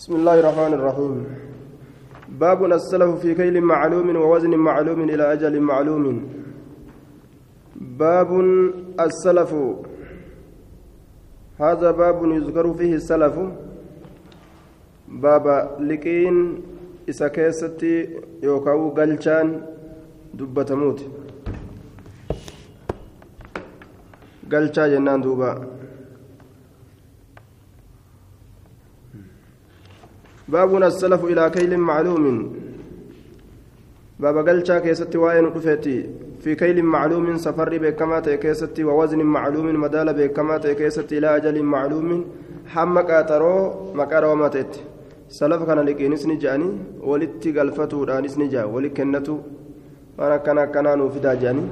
بسم الله الرحمن الرحيم. باب السلف في كيل معلوم ووزن معلوم إلى أجل معلوم. باب السلف. هذا باب يذكر فيه السلف. باب لقين إسا كيستي يوكاو قلشان دبتموت قلشا جنان دوبا بابنا السلف إلى كيل معلوم باب قلشا كيستي وين رفيتي في كيل معلوم سفر بكما كيستي ووزن معلوم مدال بكما كيستي إلى أجل معلوم حمك أترو مكارو ماتت سلف كان لكينس نجاني ولتي قلفتو رانس نجا ولي كنتو وأنا كان كان نوفدا جاني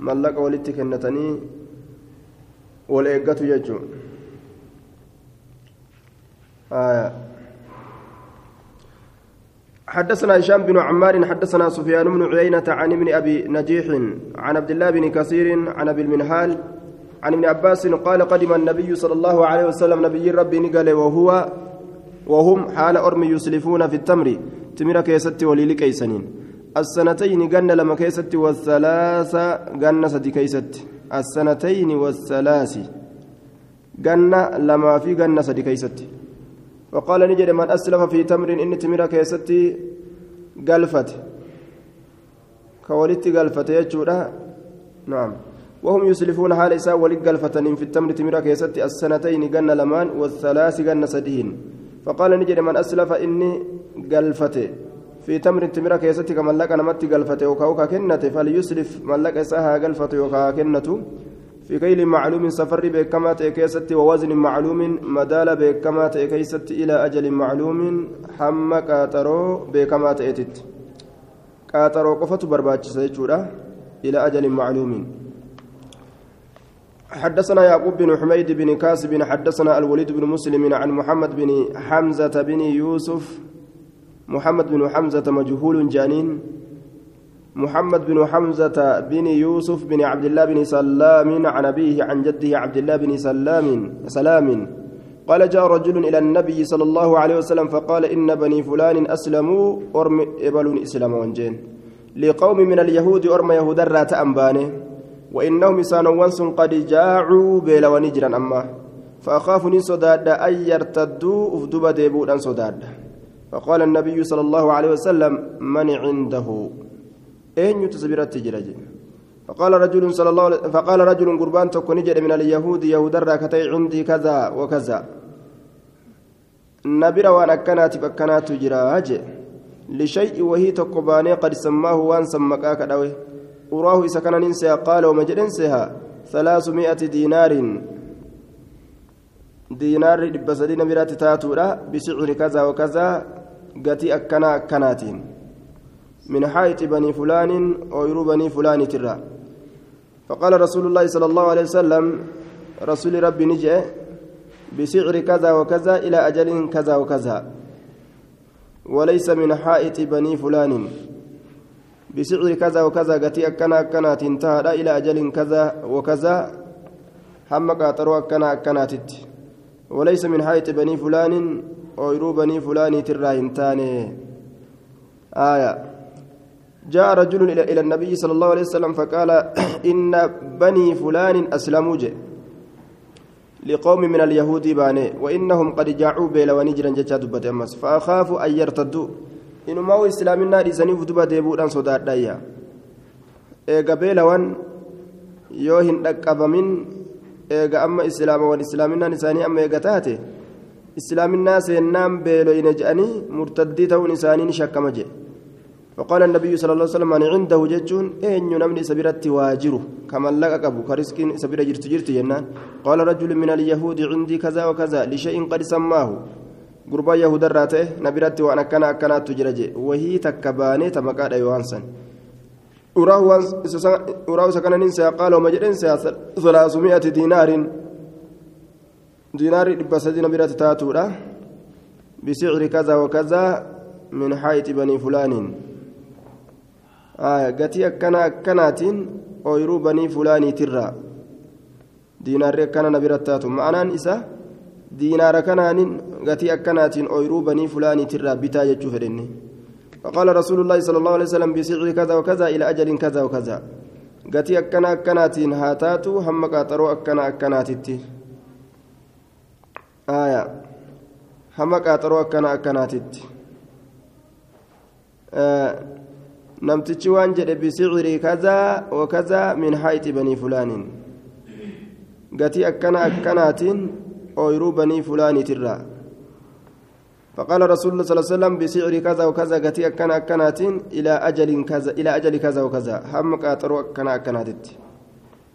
ملق ولتي كنتني ولإيقاتو يجو آه حدثنا هشام بن عمار حدثنا سفيان بن عيينة عن ابن أبي نجيح عن عبد الله بن كثير عن أبي المنهال عن ابن عباس قال قدم النبي صلى الله عليه وسلم نبي ربي نقل وهو وهم حال أرمي يسلفون في التمر. تمر كيست وليل كيسنين. السنتين جن لما كيست والثلاث جن سدي كيست السنتين والثلاث جن لما في جن سدي كيست وقال نجد من أسلف في تمر إن تمر كيستي قلفت. كولت قلفت يجورا. نعم. وهم يسلفون حال إساء ولد قلفة في التمر تمر كيستي السنتين جن لمان والثلاث جن سدين. فقال نجد من أسلف إني قلفت. في تمر تمر كيستي كمن لك نمت قلفت وكاوكا كنت. فليسلف من لك إساها قلفت وكاوكا كنت. في كيل معلوم سفر بكما تأكيست ووزن معلوم مدال بكما تأكيست إلى أجل معلوم حم كاترو بكما تأتت كاترو قفة برباتش سيجورة إلى أجل معلوم. حدثنا يعقوب بن حميد بن كاسب حدثنا الوليد بن مسلم عن محمد بن حمزة بن يوسف محمد بن حمزة مجهول جانين. محمد بن حمزة بن يوسف بن عبد الله بن سلام عن أبيه عن جده عبد الله بن سلام سلام. قال جاء رجل إلى النبي صلى الله عليه وسلم فقال إن بني فلان أسلموا أرم إبل إسلام وانجين لقوم من اليهود أرم يهود الرات أنبانه وإنهم سانوانس قد جاعوا بيل ونجرا أما. فأخافني صداد أن يرتدوا أفدب ديبودا صداد فقال النبي صلى الله عليه وسلم من عنده؟ Sibiratti jira jedhe فقال رجل صلى الله عليه فقال رجل قربان تكون من اليهود يهود الراكتي عندي كذا وكذا نبر وأنا كانت فكانت جراج لشيء وهي تقباني قد سماه وان سمكاك دوي أراه إذا كان ننسى قال ومجد انسها ثلاثمائة دينار دينار بسدي نبرات تاتورا بسعر كذا وكذا قتي أكنا أكناتين من حائط بني فلان أو بني فلان ترى. فقال رسول الله صلى الله عليه وسلم رسول ربي نجي بسعر كذا وكذا إلى أجل كذا وكذا. وليس من حائط بني فلان. بسعر كذا وكذا قتي أكنا أكنا تنتهى إلى أجل كذا وكذا. هم قاطروا أكنا أكناتت وليس من حائط بني فلان أو بني فلان ترى انتاني آية. جاء رجل إلى النبي صلى الله عليه وسلم فقال إن بني فلان أسلموا جي لقوم من اليهود باني وإنهم قد جاعوا بيلا ونجرا جتا دبت أمس. فأخاف أن يرتدوا. إنه ما هو إسلام النار إسانيف دبا ديبودان صدار دايا. إيغا بيلا وان يوهن أكبمين إيغا أما إسلام وان إسلام النار إساني أما إيغا تاتي إسلام الناس ينام بيلو إنجأني مرتدي تون إسانين شكما جي فقال النبي صلى الله عليه وسلم أن عنده جتون أين نمني سبيرت واجره. كما لقى أبو كرسك سبير جرت جرت جنان. قال رجل من اليهود عندي كذا وكذا لشيء قد سماه. قربا يهود الراته نبيرت وأنا كان أكنات تجرجي. وهي تكباني تمكاد يوانسن. أراه سكن ننسى. قال وما جرنسى ثلاثمائة دينار. دينار بسدين نبيرت تاتورا. بسعر كذا وكذا من حيث بني فلان. Gatii akkana akkanaatiin ooyiruu banii fulaanii tirraa diinaarri akkana na biratti taatu ma'anaan isa diinaara kanaanin gatii akkanaatiin ooyiruu banii fulaaniitirraa bitaa jechuu fedhenne فقال رسول الله صلى الله عليه وسلم بسعر كذا وكذا إلى أجل كذا وكذا قتي أكنا أكناتين هاتاتو هم قاطرو أكنا أكناتتي آية هم آه وان جد بسعر كذا وكذا من حيث بني فلان قتي أكنا أكناتين أويرو بني فلان ترى فقال رسول الله صلى الله عليه وسلم بسعر كذا وكذا قتي أكنا أكنات إلى أجل كذا إلى أجل كذا وكذا هم قاطروا أكنا أكنات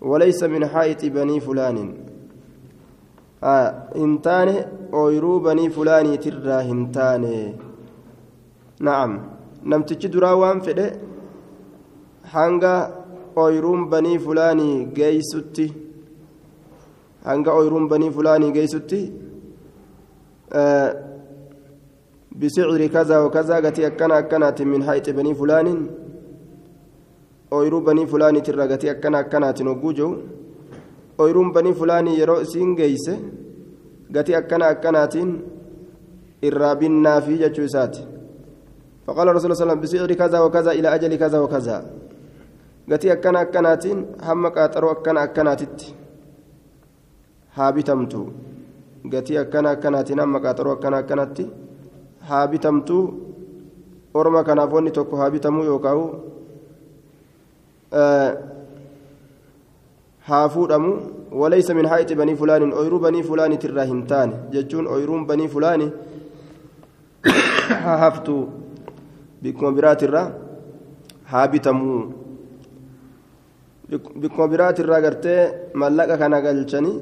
وليس من حائط بني فلان آه هنتان أويرو بني فلان ترى نعم نمتج دراوان فده hanga ooyiruun banii fulaanii geeysutti hanga ooyiruun banii fulaanii geeysutti بسعر كذا وكذا قتي أكنا أكنات من حيث بني فلان أويرو بني فلان ترى قتي أكنا أكنات نوجو أويرون بني فلان يرو سين جيسه قتي أكنا أكنات الرابين في جتشوسات فقال رسول الله صلى الله عليه وسلم بسعر كذا وكذا إلى أجل كذا وكذا قتي أكنا أكنات هم قاتروا أكنا أكناتت هابتمتو قتي أكنا أكنات هم قاتروا أكنا أكناتي haa bitamtuu orma kanaaf wanni tokko haa bitamuu yookaan haa fuudhamu walaysa min haayiti banii fulaanin ooyiruu banii fulaanitirraa hin taane jechuun ooyiruun banii fulaani haa haftuu bikkuma biraatirraa haa bitamuu bikkuma biraatirraa gartee mallaqa kana galchanii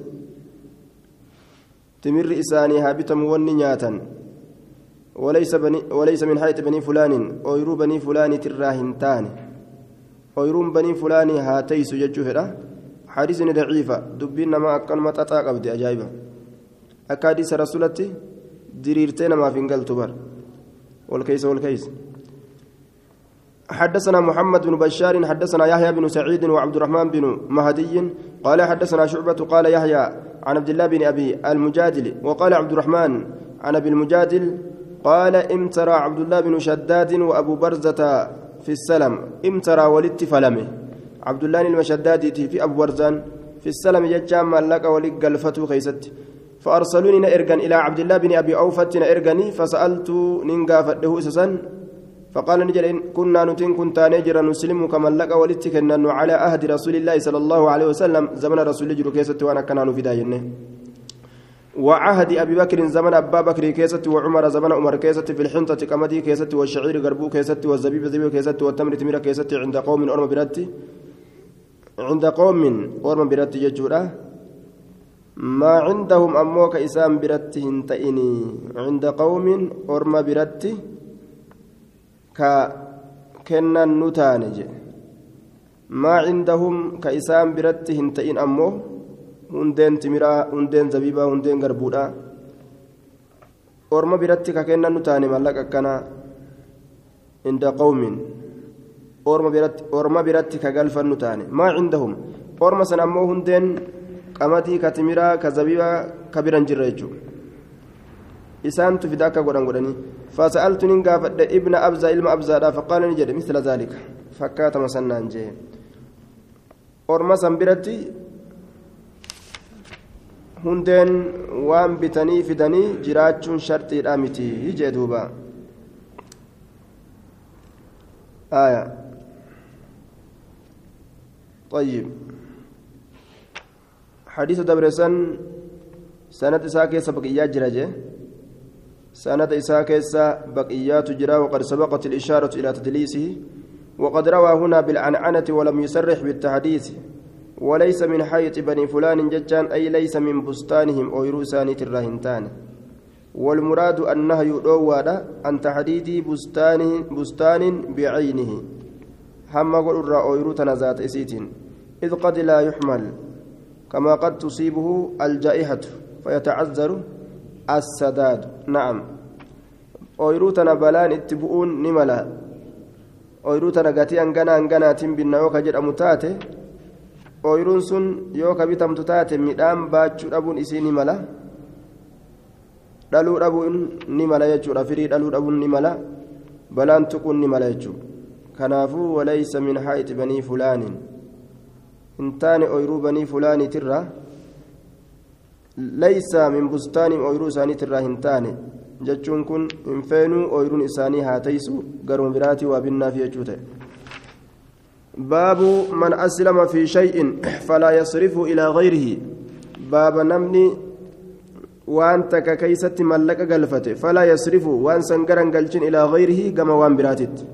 timirri isaanii haa bitamuu wanni nyaatan. وليس من حيث بني فلان أويرو بني فلان تراهنتان أويرون بني فلان هاتي سججوهرة حديث ضعيفة دبين ما أكن ما تتاقب دي أجايبة. أكاديس رسولتي ديريرتين ما فينقل تبر والكيس والكيس. حدثنا محمد بن بشار حدثنا يحيى بن سعيد وعبد الرحمن بن مهدي قال حدثنا شعبة قال يحيى عن عبد الله بن أبي المجادل وقال عبد الرحمن عن أبي المجادل قال امترى عبد الله بن شداد وأبو برزة في السلم امترى ولدت فلمه. عبد الله المشداد في أبو برزان في السلم يجام ملك ولق قلفته خيست. فأرسلوني نأرجن إلى عبد الله بن أبي أوفة نأرجني فسألت ننقى فده أسسا فقال نجر إن كنا نتن كنت نجر نسلم كما لك ولدتك على أهد رسول الله صلى الله عليه وسلم. زمن رسول الله كيست وأنا كنا داينه وعهد أبي بكر زمن أبا بكر كيست وعمر زمن عمر كيست في الحنطة كمدي كيست والشعير قربو كيست والزبيب زبيب كيست والتمر تمر كيست عند قوم أرم براتي. عند قوم أرم براتي يجورا ما عندهم أموك إسام براتي هنتئني. عند قوم أرم براتي ka kennan nu taane jedhe maa cindahum ka isaan biratti hin ta'in ammoo hundeen timiraa hundeen zabibaa hundeen garbuudha orma biratti ka kennan nu taane mallaqa akkanaa inda qawmin. Orma biratti ka galfan nu taane. Maa cindahum? Orma san ammoo hundeen qamadii ka timiraa ka zabibaa ka biran jirra jechuudha. Godhan godhanii fasa'altu nin gaafadhe ibna abzaa ilma abzaadhaa faqaala ni jedhe misla zaalika fakkaatama sannaan jee orma san biratti hundeen waan bitanii fidanii jiraachuun sharxiidha miti jee duuba آية طيب حديث دبرسن سنة إساكيس بقيات سنة إساكيس بقيات جرا وقد سبقت الإشارة إلى تدليسه وقد روى هنا بالعنعنة ولم يسرح بالتحديث وليس من حيط بني فلان ججان أي ليس من بستانهم أو يروساني الرهنتان والمراد النهي دوّادا عن تحديد بستان بستان بعينه. هم قل أويرو تنزات إسيتين. إذ قد لا يحمل كما قد تصيبه الجائحة فيتعذر السداد نعم أويرو تنبلان اتبؤون نملا أويرو تنغتي أنغنا أنغنا تنبنا وكجر أمتاته yoo ka bitamtu taate midhaan baachuu dhabuun isii ni mala dhaluu dhabuun ni mala jechuudha firii dhaluu dhabuun ni mala balaan tuquun ni mala jechuudha kanaafuu walaysa min haa'iti banii fulaaniin hin taane ooyiruu banii fulaaniitirra ooyiruu isaaniitirraa hin taane jechuun kun hin feenuu ooyiruun isaanii haa taysu garuma biraatii waa binnaaf jechuu ta'e باب من أسلم في شيء فلا يصرفه إلى غيره باب نمني وأنت ككيسة ملك قلفته فلا يصرفه وأن سنقرن قلشن إلى غيره كما وان براتت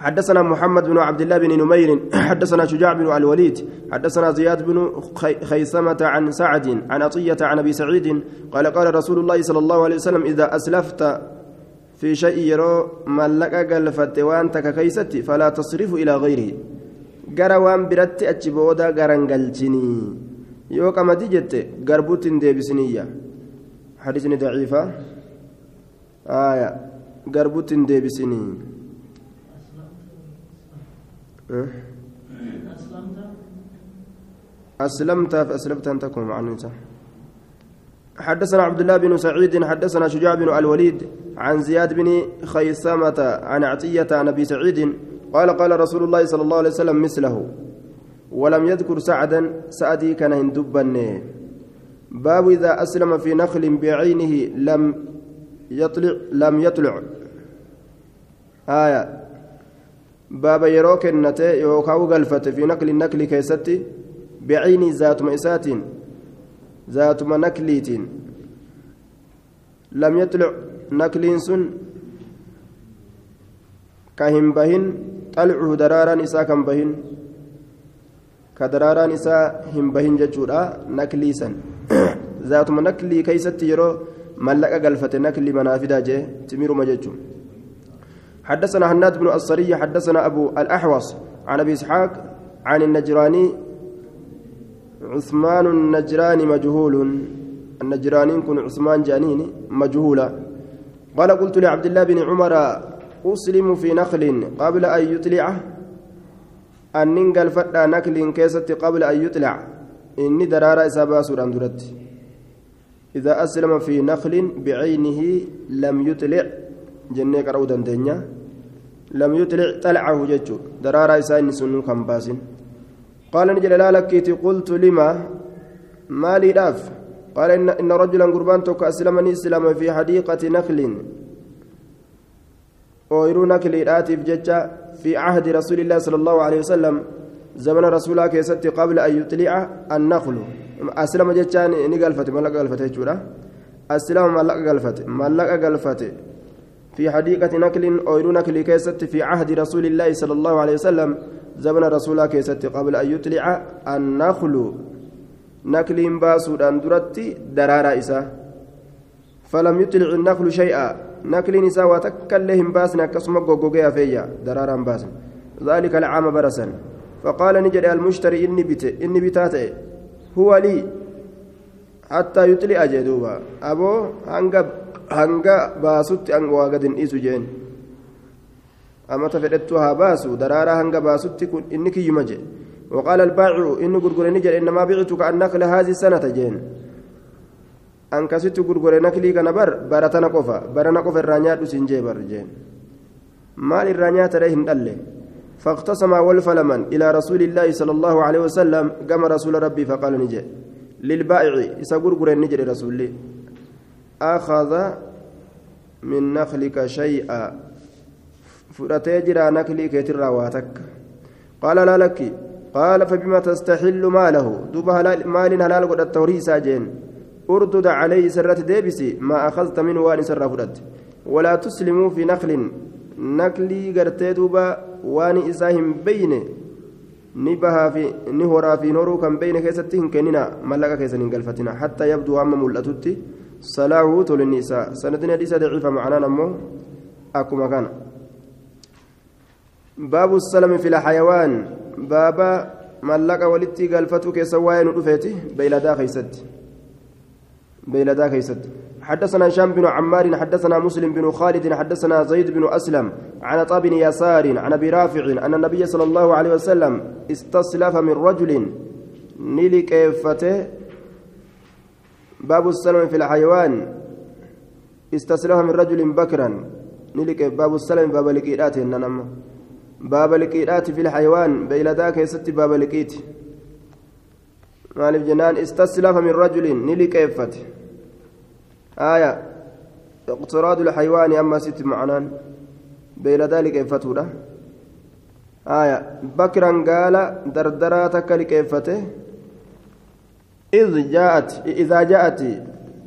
حدثنا محمد بن عبد الله بن نمير حدثنا شجاع بن الوليد حدثنا زياد بن خيثمة عن سعد عن عطية عن أبي سعيد قال قال رسول الله صلى الله عليه وسلم إذا أسلفت في شيء يرو ملك قلفت وأنت ككيستي فلا تصرف إلى غيره. قرا وأن برت أتشبودا قرن قلتني يو كما تجت قربوت ديبسنية. حديث ضعيفة. آية. قربوت ديبسني. أسلمت فأسلمت أن تكون معنوتا حدثنا عبد الله بن سعيد حدثنا شجاع بن الوليد عن زياد بن خيثمة عن عطية عن أبي سعيد قال قال رسول الله صلى الله عليه وسلم مثله ولم يذكر سعدا سعدي كان هندبا. باب إذا أسلم في نخل بعينه لم يطلع لم يطلع. آية. باب يرو كنته يوكاو غلفت في نقل النقل كيستي بعين ذات مئسات ذات نكليت لم يطلع نكل سن كهم بهن طلعه درارا نساء كم بهن كدرارا نساء هم بهن ججورا نكلي سن ذات نكلي كيستي يرو ملقا غلفت نكلي منافدا جي تمير مججو حدثنا هناد بن الصري حدثنا أبو الأحوص عن أبي إسحاق عن النجراني عثمان النجراني مجهول. النجراني كن عثمان جانيني مجهولا. قال قلت لعبد الله بن عمر أسلم في نخل قبل أن يطلع. أن ننقل فتى نكل كيست قبل أن يطلع. إني درارة إسابة سورة درت إذا أسلم في نخل بعينه لم يطلع. Jennee qara'uu dandeenya lam yutlic xalcahu jechu daraaraa isaa inni sun kan baasin qaala ni jedhe laa qultu lima maaliidhaaf inna rajulan gurbaan tokko aslama ni islaama fi hadiiqati naklin ooyiruu nakliidhaatiif jecha fi cahdi rasuuli illaahi sala allahu alehi wasalam zamana rasuulaa keessatti qabla an yuxlica annaklu aslama jechaan ni galfate mallaqa galfate jechuudha aslama mallaqa galfate mallaqa galfate في حديقة نكل أو نكل كيست في عهد رسول الله صلى الله عليه وسلم زمن رسول كيست قبل أن يطلع النخل. نكل باسود أندرت درارا إسا. فلم يطلع النخل شيئا. نكل نساء وتكلهم باسنا كسمك وقوقيا فيا. درارا باس. ذلك العام برسا فقال نجد المشتري إني بت إني بتاتي هو لي. حتى يطلع جدوبا. أبو هنقب. Hanga baasutti waa gad hin dhiisu jeen. Amata fedhettu haa baasu daraaraa hanga baasutti inni kiyyuma jee. وقال البائع إن غرغر نجر إنما بعتك النخل هذه السنة جين أن كست غرغر نكلي كان بر برتنا قفا برنا قفا الرانيات سنجي بر جين مال الرانيات ريهن دله فاقتسم والفلما إلى رسول الله صلى الله عليه وسلم قام رسول ربي فقال نجي للبائع إسا غرغر نجر رسول الله أخذ من نخلك شيئا. فرتجرى نكلي كتر واتك. قال لا لك. قال فبما تستحل ماله. دوب مال هلال قد التوريسا جين أردد عليه سرة ديبسي. ما أخذت منه وان سر فرد ولا تسلموا في نخل. نكلي قرتي دوبا وان إساهم بين نبها في نهرا في نورو كان بين كيستين كننا. ملك كيسن حتى يبدو أمام ملأتتي صلاحه طول النساء سندنا ليس ضعيفة معنا نمو. أكما كان باب السلم في الحيوان. بابا ملك ولدتي قلفتك سواين رفيتي بيلدا خيست بيلدا خيست حدثنا هشام بن عمار حدثنا مسلم بن خالد حدثنا زيد بن أسلم عن طاب يسار عن أبي رافع أن النبي صلى الله عليه وسلم استصلف من رجل. نيلي كيفته باب السلم في الحيوان. استسلم من رجل بكرا. نلك باب السلم باب لقيدات إنما باب لقيدات في الحيوان بيلداك يست باب لقيت. مالف جنان استسلف من رجل نلك إفت آية اقتراض الحيوان أما ست معنان. بيلدا لك إفتوده آية بكرا قال دردراتك لك إفته إذ جاءت إذا جاءت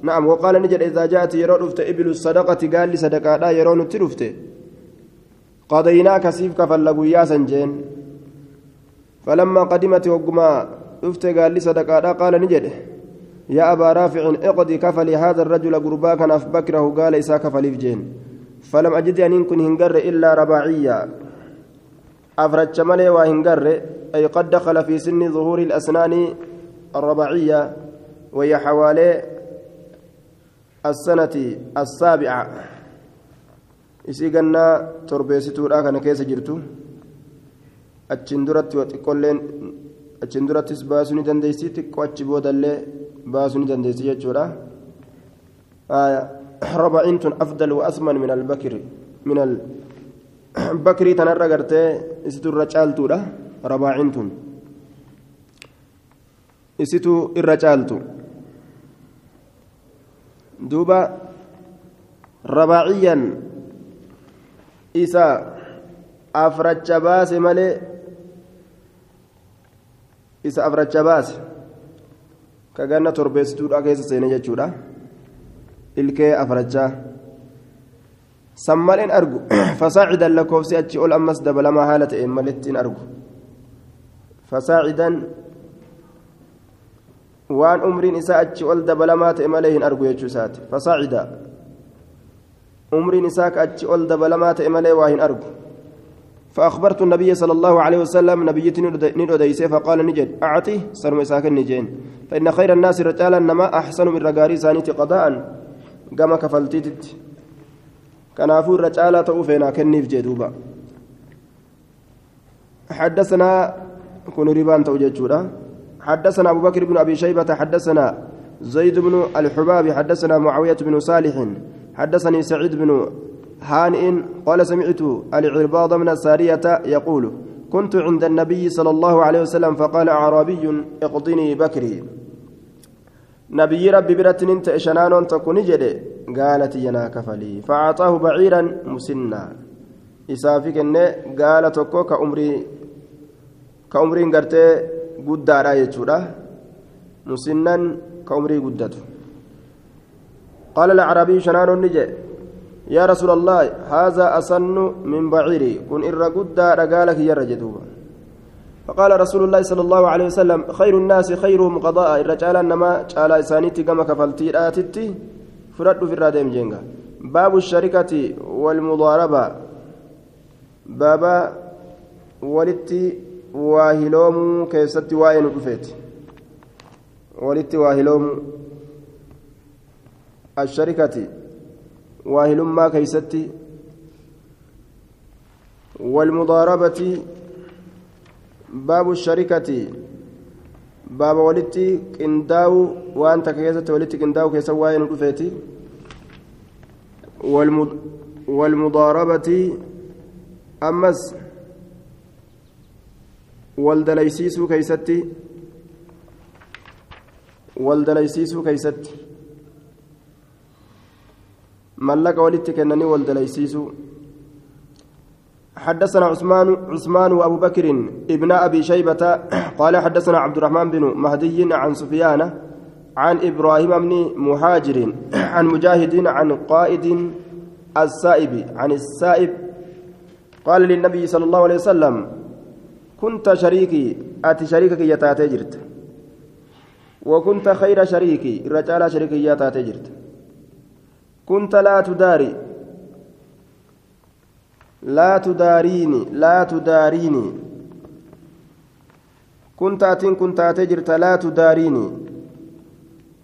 نعم وقال نجد إذا جاءت يرون رفت إبل الصدقة قال لي صدقة لا يرون ترفت قضينا كسيف كفلقوا يا سنجين. فلما قدمت وقما رفت قال لي صدقة لا قال نجد. يا أبا رافع اقضي كفلي هذا الرجل قربا كان في بكره قال إسا كفلي في جين فلم أجد أن يكون هنقر إلا رباعيا أفرج ملي وهنقر أي قد دخل في سن ظهور الأسنان الرباعية وهي حوالي السنة السابعة isii gannaa torbeessituudha kana keessa jirtu achiin duratti xiqqoolleen achiin durattis baasuu ni dandeessi xiqqoo achi boodallee baasuu ni dandeessi jechuudha ربعين أفضل وأثمن من البكر من البكر تنرى قرتي إستو الرجال isitu irra caaltu. Duuba rabaaciyyaan isa afracha baase malee isa afracha baase. Ka ganna torbeessituudha keessa seene jechuudha. Ilkee afrachaa san sammaleen argu fasaacidan lakkoofsi achi ol ammas dabalamaa haala ta'een malittiin argu. Fasaacidan waan umriin isaa achi ol dabalamaa ta'e malee hin argu jechuu isaati fasaacida umriin isaa achi ol dabalamaa ta'e malee waa hin argu فأخبرت النبي صلى الله عليه وسلم نبيتي ندوديس فقال نجد أعطي سرم إساكن نجين فإن خير الناس رجالا نما أحسن من رجاري سانيت قضاء irra caalaa ta'uu feenaa kenniif jee duuba حدثنا كن ربان توججودا حدثنا أبو بكر بن أبي شيبة حدثنا زيد بن الحباب حدثنا معاوية بن صالح حدثني سعيد بن هانئ قال سمعت العرباض من السارية يقول كنت عند النبي صلى الله عليه وسلم فقال أعرابي اقضني بكري. نبي ربي برت انت شنان تكون جدي قالت ينا كفلي فأعطاه بعيرا مسنا. إسافك قال تكو كأمري كأمري قرتي قد رايتشورا مسنا كأمري قدته قال الأعرابي شنان نجي يا رسول الله هذا أسن من بعيري كن إر قد رقالك يا فقال رسول الله صلى الله عليه وسلم خير الناس خيرهم قضاء الرجال انما قال اسانيتي كما كفلتي اتتي فرد في الرادم جنگا باب الشركة والمضاربة بابا ولتي واهلوم كيست واين دفيت ولتي واهلوم الشركة واهلوم ما كيستي والمضاربة باب الشركة باب ولدتي قنداو وانت كيسة ولدتي قنداو كيسة واين رفيتي والمضاربة أمس والدليسيسو كيستي والدليسيسو كيستي ملك ولدتي كنني والدليسيسو حدثنا عثمان عثمان وأبو بكر ابن أبي شيبة قال حدثنا عبد الرحمن بن مهدي عن سفيان عن إبراهيم بن مهاجر عن مجاهد عن قائد السائب عن السائب قال للنبي صلى الله عليه وسلم كنت شريكي أتي شريكك يا جرت. وكنت خير شريكي الرجال شريكي يا جرت. كنت لا تداري. لا تداريني لا تداريني. كنت أتين كنت أتجرت لا تداريني.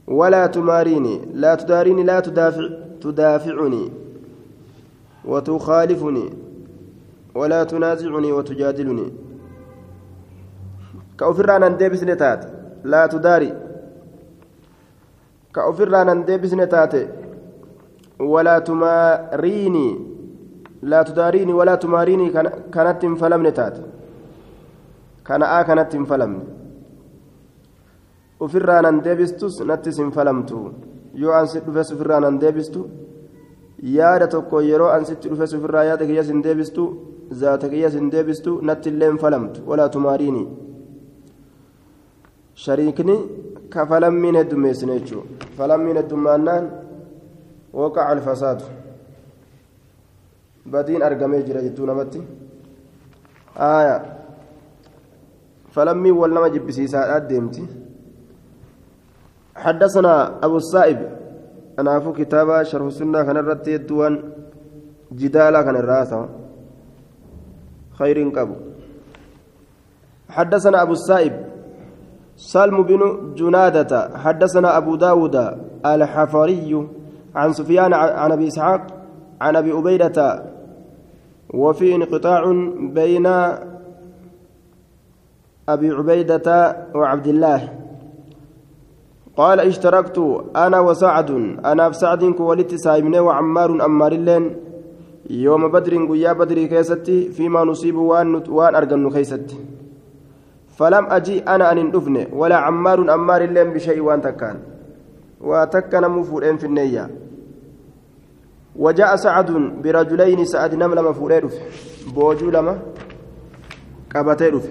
ولا تماريني. لا تداريني لا تدافع تدافعني. وتخالفني. ولا تنازعني وتجادلني. كأفرانا ديبس نتات لا تداري كأفرانا ديبس نتات ولا تماريني لا تداريني ولا تماريني كانت فلم تات كان آ كانت فلم ofirraa nan deebistus nattis hin falamtu yoo an si dhufes ofirraa nan deebistu yaada tokko yeroo an sitti dhufes ofirraa yaada kiyyas hin deebistu zaata kiyyas hin deebistu natti illee hin falamtu walaa tumaariini ka falammiin heddummeessine jechuudha falammiin heddummaannaan waqaca alfasaadu badiin argamee jira jettuu namatti aya falammiin wal nama jibbisiisaadhaa deemti حدثنا أبو السائب أنا أفو كتابة شرح السنة كان الرتي الدوان جدالا كان الراسة خير قبو حدثنا أبو السائب سلم بن جنادة حدثنا أبو داود الحفري عن سفيان عن أبي إسحاق عن أبي أبيدة وفي انقطاع بين أبي عبيدة وعبد الله. قال اشتركت أنا وسعد أنا بسعد كولت سايمني وعمار أمار اللين يوم بدر قيا بدر كيستي فيما نصيب وان, وان أرجن كيستي. فلم أجي أنا أن ندفن ولا عمار أمار اللين بشيء وأن تكان. وتكن مفورين في النية. وجاء سعد برجلين سعد نمل مفورين بوجو لما قبتين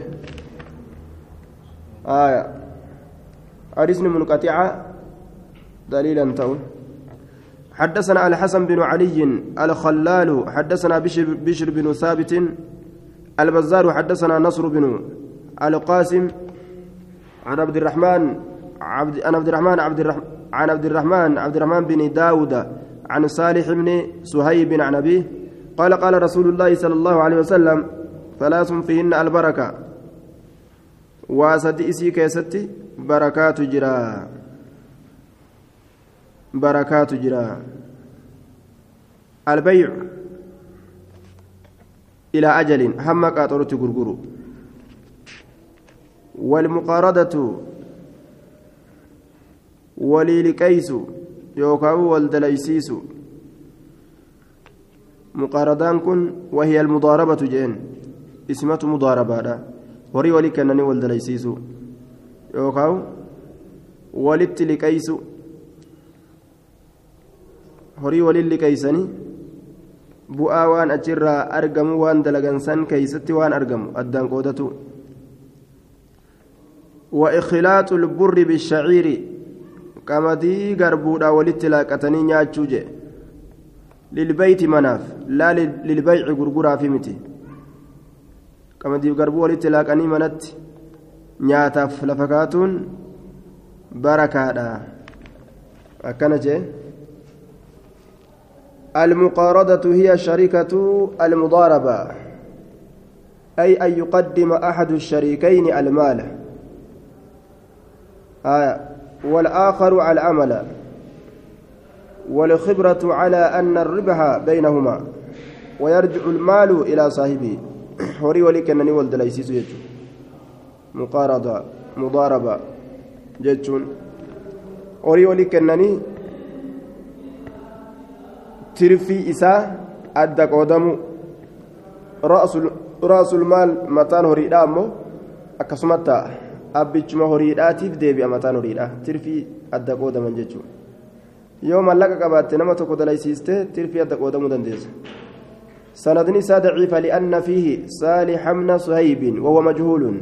آية. حديث منقطعة دليلا تون حدثنا الحسن بن علي الخلال حدثنا بشر, بشر بن ثابت البزار حدثنا نصر بن القاسم عن عبد الرحمن عبد عن عبد الرحمن عبد الرحمن عن عبد الرحمن عبد الرحمن بن داود عن صالح بن سهيب عن أبيه قال قال رسول الله صلى الله عليه وسلم ثلاث فيهن البركة. وأسد إسي كيستي بركات جرا. بركات جرا. البيع إلى أجل هم قاطرة غرغر والمقارضة وليلكيس يوكاو والدليسيس مقارضان كن وهي المضاربة جين اسمة مضاربة وري ولي كنني والدليسيسو yookaan walitti liqeeysu horii waliin liqeeysanii bu'aa waan achirraa argamu waan dalagansan keeysatti waan argamu addaan qoodatu وإخلاط البر بالشعير. قمدي غربودا ولت لاقتني نياچو جه للبيت مناف. لا للبيع غرغرا في متي. قمدي غربو ولت لاقني منت. kaatuun barakaadha akkana jee المقارضة هي شركة المضاربة. أي أن يقدم أحد الشريكين المال. آية. والآخر على العمل. والخبرة على أن الربح بينهما. ويرجع المال إلى صاحبه. هوري ولك أنني ولد ليسيس مقارضة مضاربة جتون horii olii kennanii tirfii isaa adda qoodamu ra'asul maal mataan horiidhaa ammoo akkasumatti ta'a abbichuma horiidhaatiif deebi'a mataan horiidhaa tirfii adda qoodaman jechuudha yoo mallaqa qabaatte nama tokko dalaysiiste tirfii adda qoodamuu dandeessa ساد ضعيف لأن فيه صالح بن صهيب وهو مجهول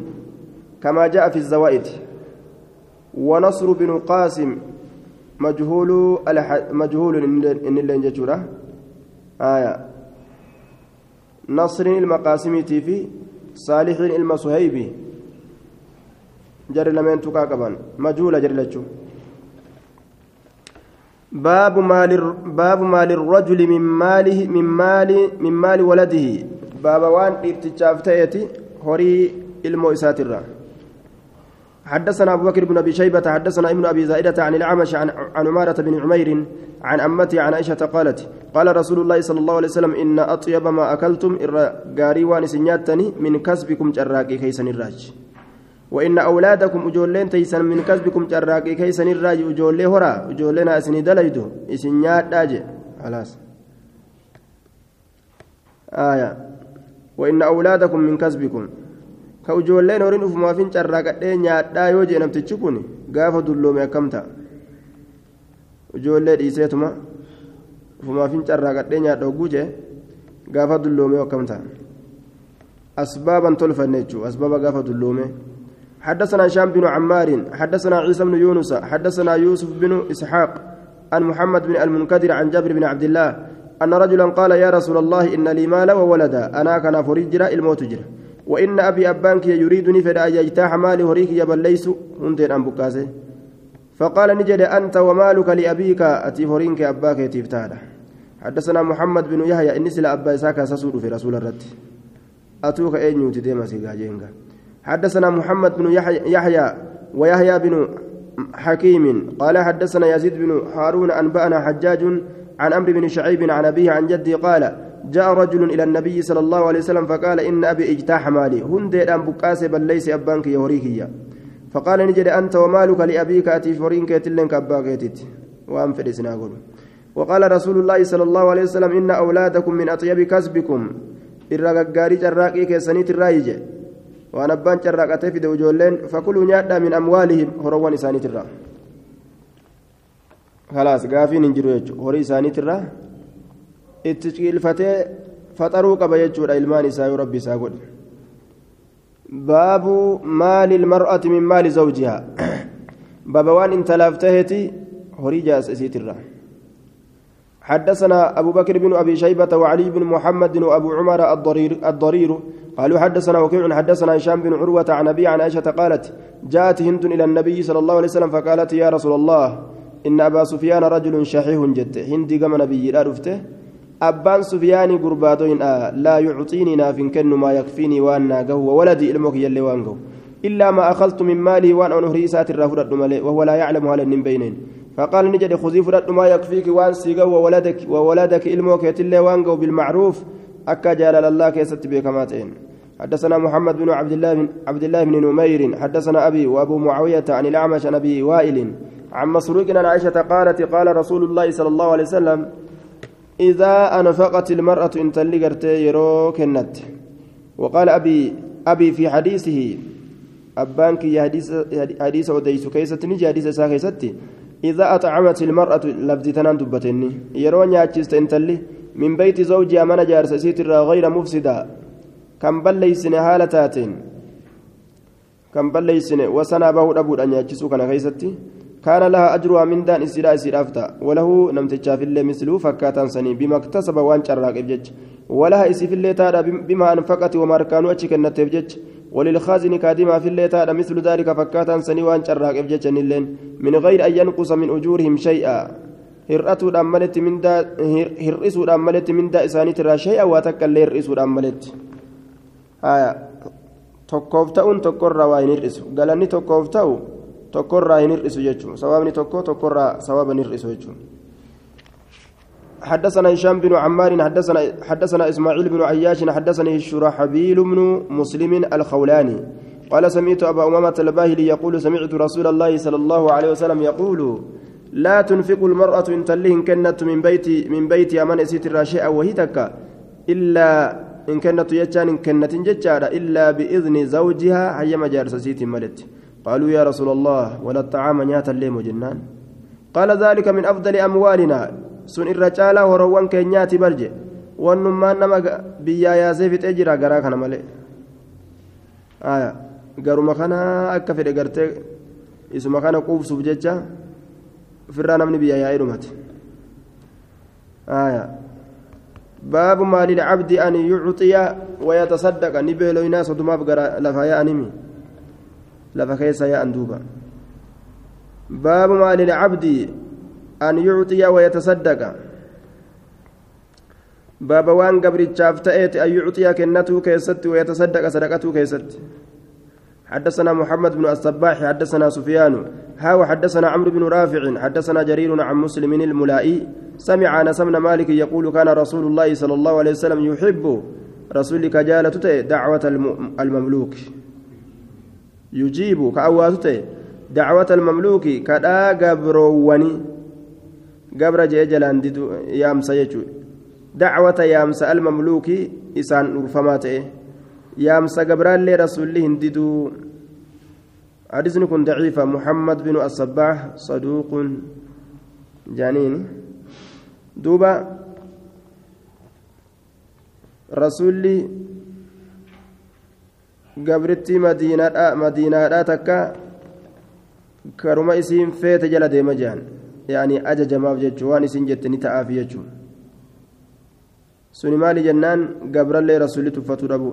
كما جاء في الزوائد ونصر بن قاسم مجهول. مجهول إن اللي نجتورة آية نصر المقاسم في صالح المصهيبي جر لمن تكاكبا مجهول جر لجو باب مال باب مال الرجل من ماله من مال من مال ولده باب وان ابتشافتيتي هوري المو اساتره حدثنا أبو بكر بن أبي شيبة حدثنا ابن أبي زائدة عن الأعمش عن عن عمارة بن عمير عن أمتي عن عائشة قالت قال رسول الله صلى الله عليه وسلم إن أطيب ما أكلتم قاري وان سنياتني من كسبكم جراكي كيسن الراج. وإن أولادكم أجولين تيسن من كسبكم جراكي كيسن الراج أجولي هرا أجولين أسني دليدو إسنيات داج خلاص آية وإن أولادكم من كسبكم كوجولين ورين أفما فين شراكتين نيادا يوجي نمتشكوني قافة دلومي أكمتا ijoollee dhiiseetuma ufumaafin carraaqadhee nyaadha oguu jee gaafa dulloomee akkam ta'a asbaaban tolfanne jechuudha asbaaba gaafa dulloomee حدثنا هشام بن عمار حدثنا عيسى بن يونس حدثنا يوسف بن إسحاق عن محمد بن المنكدر عن جابر بن عبد الله أن رجلا قال يا رسول الله إن لي مال وولدا أنا كان فرجرا الموت جرا. وإن أبي أبانك يريدني فلا يجتاح مالي هريك يبل ليس هندين أم بكاسه. فقال نجد أنت ومالك لأبيك أتي فرينك أباك تفتادا حدثنا محمد بن يحيى إني سلا أبا إساك سسود في رسول الرد. أتوك أين يوتي ديما سيغاجينغا حدثنا محمد بن يحيى ويحيى بن حكيم قال حدثنا يزيد بن هارون أنبأنا حجاج عن أمر بن شعيب عن أبيه عن جدي قال جاء رجل إلى النبي صلى الله عليه وسلم فقال إن أبي اجتاح مالي هندي أن بكاس بل ليس أبانك يهوريكيا فقال نجد أنت ومالك لأبيك أتي فرين كيتلين كباكيتت وأم فرسنا وقال رسول الله صلى الله عليه وسلم إن أولادكم من أطيب كسبكم. الرقاقاري جراقي كيسانيت الرايجة. وأنا أبان جراقتي في دوجولين فكلوا نيادا من أموالهم هروان إسانيت الرا خلاص قافين انجروا يجو. هوري إسانيت الرا اتشكيل فتي فطروا قبا يجو إلمان إسايو ربي ساقود باب مال المرأة من مال زوجها. باب وان انت لافتهتي هوري جاس اسيترا حدثنا أبو بكر بن أبي شيبة وعلي بن محمد وأبو عمر الضرير, الضرير. قالوا حدثنا وكيع حدثنا هشام بن عروة عن أبي عن عائشة قالت جاءت هند إلى النبي صلى الله عليه وسلم فقالت يا رسول الله إن أبا سفيان رجل شحيح جد هند قام نبي لا رفته. أبان سفيان قرباتين آه لا يعطيني ناف كن ما يكفيني وأنا قهو وولدي إلمك يلي وأنقو إلا ما أخذت من مالي وأن أنهري سات الرافضة وهو لا يعلم هل بينين فقال نجد خذي فرد ما يكفيك وأن سيقو وولدك وولدك إلمك يتلي وأنقو بالمعروف أكا جلال الله كيست بكماتين. حدثنا محمد بن عبد الله بن عبد الله بن نمير حدثنا أبي وأبو معاوية عن الأعمش عن أبي وائل عن مسروق عن عائشة قالت قال رسول الله صلى الله عليه وسلم إذا أنفقت المرأة إن تلقرت يرو كنت. وقال أبي أبي في حديثه أبانك يا حديث حديث وديس كيست نجي حديث ساكيستي إذا أطعمت المرأة لفظ تنان دبتني. يرو نياتشست إنتلي من بيت زوجها من جارس سيتر غير مفسدا. كم بليسن هالتاتين كم بليسن وسنا به أبو أن ياتشسو كان كيستي كان لها أجرها من دان إسراء إسرافتا وله نمتجا في الله مثله فكاتا سني بما اكتسب وان شراك إبجج. ولها إسي في الله تارى بما أنفقت وما ركانوا أتشك النتبجج وللخازن كادما في الله تارى مثل ذلك فكاتا سني وان شراك إبجج من غير أن ينقص من أجورهم شيئا maletti mindaa hir'isuudhaan maletti mindaa isaaniitirraa shay'a waa takka illee hir'isuudhaan maletti tokkoof ta'uun tokkorraa waa hin hir'isu galanni tokkoof ta'u tokkorraa hin hir'isu jechuun sababni tokko tokkorraa sababa hin hir'isu jechuun حدثنا هشام بن عمار حدثنا حدثنا إسماعيل بن عياش حدثني الشرحبيل بن مسلم الخولاني. قال سمعت أبا أمامة الباهلي يقول سمعت رسول الله صلى الله عليه وسلم يقول لا تنفق المرأة إن تلهن كنت من بيت من بيت أمن أسيت الراشئة وهي تكا إلا إن كنت يجان إن كنت ججارة إلا بإذن زوجها حيما جارس سيت ملت. قالوا يا رسول الله ولا الطعام نياتا ليم جنان. قال ذلك من أفضل أموالنا. سن الرجال وروان كينيات برجة وانما نما بيا يا زيفت اجرا غرا كان ملي آية غرما كان akka fedhe gartee isuma kana quubsuuf jecha ofirraa namni biyya yaa'ee dhumate. آية باب ما للعبد أن يعطي ويتصدق نبيلو ناس ودما بقرا لفايا أنمي لفكيس يا أندوبا باب ما للعبد أن يعطي ويتصدق. باب وان قبرتشاف تأتي أن يعطي كنته كيست ويتصدق صدقته كيست. حدثنا محمد بن الصباح حدثنا سفيان ها وحدثنا عمرو بن رافع حدثنا جرير عن مسلم الملائي سمع أنس بن مالك يقول كان رسول الله صلى الله عليه وسلم يحب رسولك جالة دعوة المملوك. يجيب كأواتته دعوة المملوك كدا قبرواني gabra jee jalaan didu yaamsa jechuudha dacwata yaamsa almamluukii isaan dhurfamaa ta'e yaamsa gabraallee rasuulli hin diduu حديث كن ضعيفة محمد بن الصباح صدوق جانين دوبا رسولي gabrittii madiinaadhaa takka karuma isiin feete jala deema jehan ajajamaaf jechuu waan isin jette ni ta'aaf jechuu سني مالي جنان قبر لي رسول تفتو أبو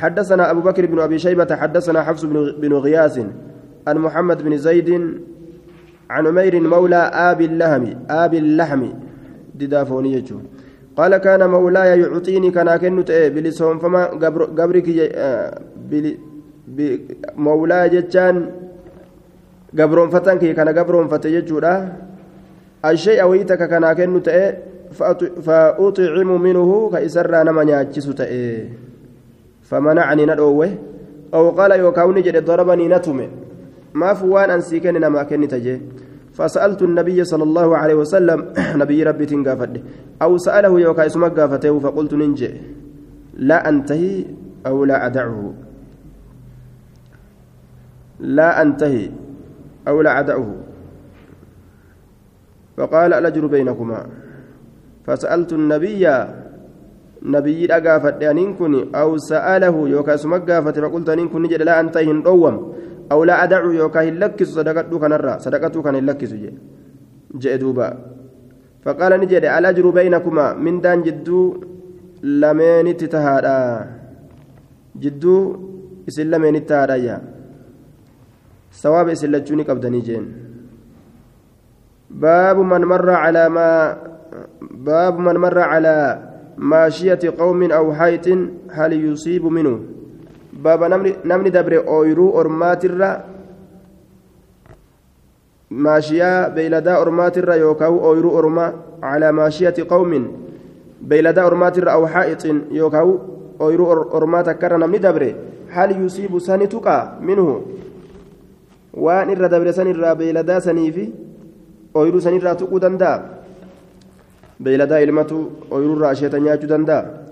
حدثنا أبو بكر بن أبي شيبة حدثنا حفص بن غياث عن محمد بن زيد عن عمير مولى آب اللهم آب اللحم. ددافوني يجو قال كان مولاي يعطيني كان كنت إيه بلسهم فما قبرك مولاي جتان قبرون فتن كي كان قبرون فتججودا الشيء ويتك كان كنت إيه فأطعم منه كإسر نما نياتشس تئ. فمنعني ندعوه أو قال يوكاوني جد ضربني نتمه ما فوان أنسيكن نما كنت جي فسألت النبي صلى الله عليه وسلم نبي ربي تنقافد أو سأله يوكا اسمك قافته فقلت ننجي لا أنتهي أو لا أدعه. لا أنتهي أو لا أدعه. فقال الأجر بينكما. فسألت النبي نبي أقافت أنين كني أو سأله يوكا اسمك قافته فقلت أنين كني لا أنتهي نوم أو لا أدعو يوكا هلكس الرا صدقته كان هلكس جاء دوبا. فقال نجد الأجر بينكما من دان جدو لمن تتهادا. جدو إسل لمن تتهادا سواب إسل لجوني قبدني جين. باب من مر على ما باب من مر على ماشية قوم أو حيط هل يصيب منه dabre ooyiruu ormaatirra maashiyaa beeyladaa ormaatirra yookaan ooyiruu ormaa calaa maashiyati qawmin beeyladaa ormaatirra aw haa'ixin yookaan ooyiruu ormaa takkarra namni dabre hal yusiibu sani tuqaa minhu waan irra dabre sanirraa beeyladaa saniifi ooyiruu sanirraa tuquu danda'a? Beeyladaa ilmatu ooyiruurraa asheeta nyaachuu danda'a.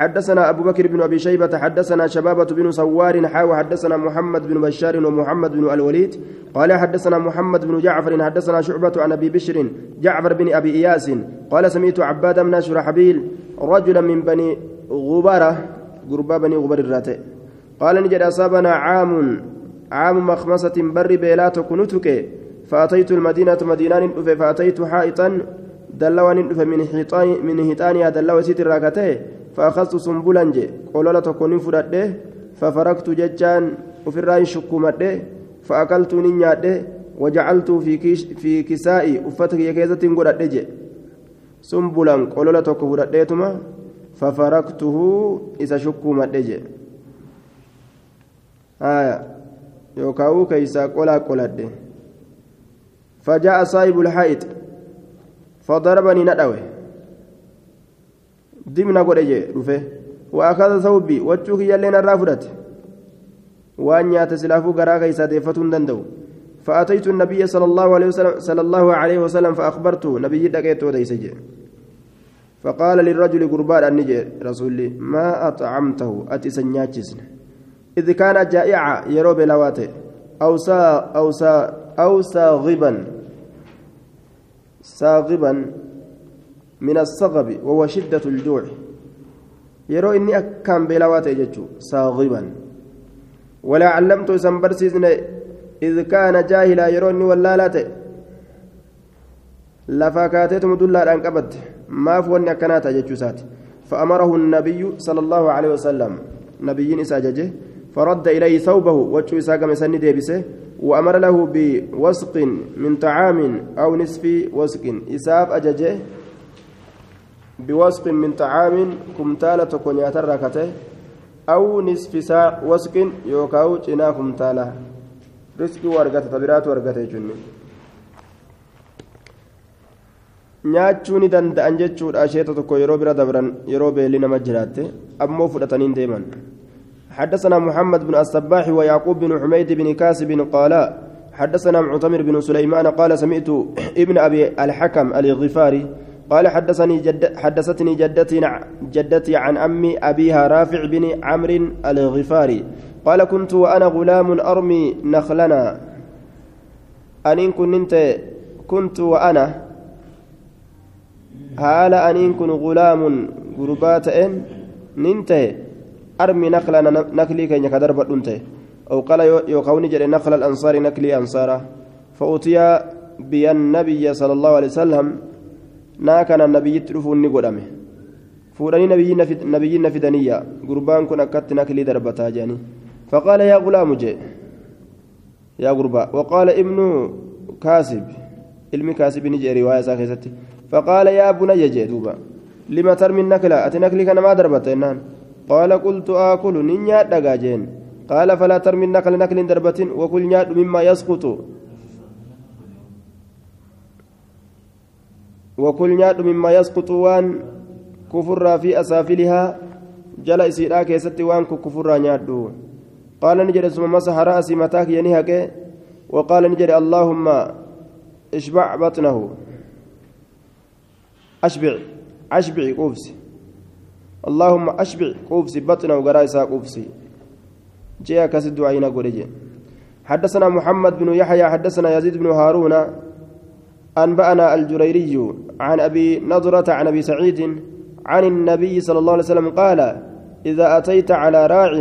حدثنا أبو بكر بن أبي شيبة حدثنا شبابة بن سوار حاوى حدثنا محمد بن بشار ومحمد بن الوليد قال حدثنا محمد بن جعفر حدثنا شعبة عن أبي بشر جعفر بن أبي إياس قال سمعت عباد بن شرحبيل رجلا من بني غبرة قربا بني غبر الراتئ قال نجد أصابنا عام عام مخمسة بر بيلات كنتك فأتيت المدينة مدينة فأتيت حائطا دلوان من حيطان من حيطانها دلوة ستر راكته فأخذت سنبلا جي قولولا تكوني فرده ففرقت ججان وفران شكومته فأكلت نياده وجعلت في كيش في كسائي أفتك يكيزة قرأت جي. سنبلا قولولا تكو فردتما ففرقته إذا شكومته جي. آية. يوكاو كيسا قولا قولت فجاء صاحب الحائط فضربني waakaza sawbii wachuu kiyyallee narraa fudhate waan nyaate silaafuu garaa keeysaa deeffatuu hin danda'u فأتيت النبي صلى الله عليه وسلم صلى الله عليه وسلم فأخبرته نبي دقيت وديس فقال للرجل قربان النجي رسولي ما أطعمته؟ أتي سنياتشسن إذ كان جائعا يرو بلواته أو سا أو سا أو ساغبا. ساغبا من الصغب وهو شدة الجوع. يرو إني أكام بلاوات يجتشو صاغبا ولا علمت سنبرسيزن إذ كان جاهلا يرو إني ولالات لفاكاتت مدلا أنقبت ما فوني أكنات يجتشوسات فأمره النبي صلى الله عليه وسلم. نبيين إساججه فرد إليه ثوبه وجه إساق مسني ديبسه وأمر له بوسق من طعام أو نصف وسق. إساف أججه بوسق من طعام كمتالة تكون يتركته أو نصف ساعة وسق يوكاو جنا كمتالة. رزق ورقة تبرات ورقة جنة. nyaachuu ni danda'an jechuudha asheeta tokko yeroo bira dabran yeroo beelli nama jiraatte ammoo fudhataniin deeman حدثنا محمد بن الصباح ويعقوب بن حميد بن كاسب قال حدثنا معتمر بن سليمان قال سمعت ابن أبي الحكم الغفاري قال حدثني جد حدثتني جدتي جدتي عن أمي أبيها رافع بن عمرو الغفاري قال كنت وأنا غلام أرمي نخلنا. أن كنت كنت وأنا. haala aniin kun gulaamun gurbaa ta'een nakla naklii keenya ka darbadhun ta'e أو قال يوكوني جل نقل الأنصار نكلي أنصارا فأتي بي النبي صلى الله عليه وسلم ناكن النبي تلفوني قدامه فوراني نبيين في دنيا قربان كن أكت نكلي دربتا جاني فقال يا غلام جي يا غربا وقال ابن كاسب علم كاسب نجي رواية ساكستي فقال يا بني جدوبا لما ترمي النكلة أتنكلي كان ما دربت إنان قال قلت آكل نيا دقاجين قال فلا ترمي النكل نكل دربة وكل نياد مما يسقط. وكل نياد مما يسقط وان كفر في أسافلها. جل إسيرا كيست وان كفر نيادو قال نجد ثم مسح رأسي متاك ينهك. وقال نجد اللهم اشبع بطنه. أشبع أشبع قوفسي اللهم أشبع قوفسي بطنه وقرائسا قوفسي جاء كسد دعينا قريجي حدثنا محمد بن يحيى حدثنا يزيد بن هارون أنبأنا الجريري عن أبي نضرة عن أبي سعيد عن النبي صلى الله عليه وسلم قال إذا أتيت على راع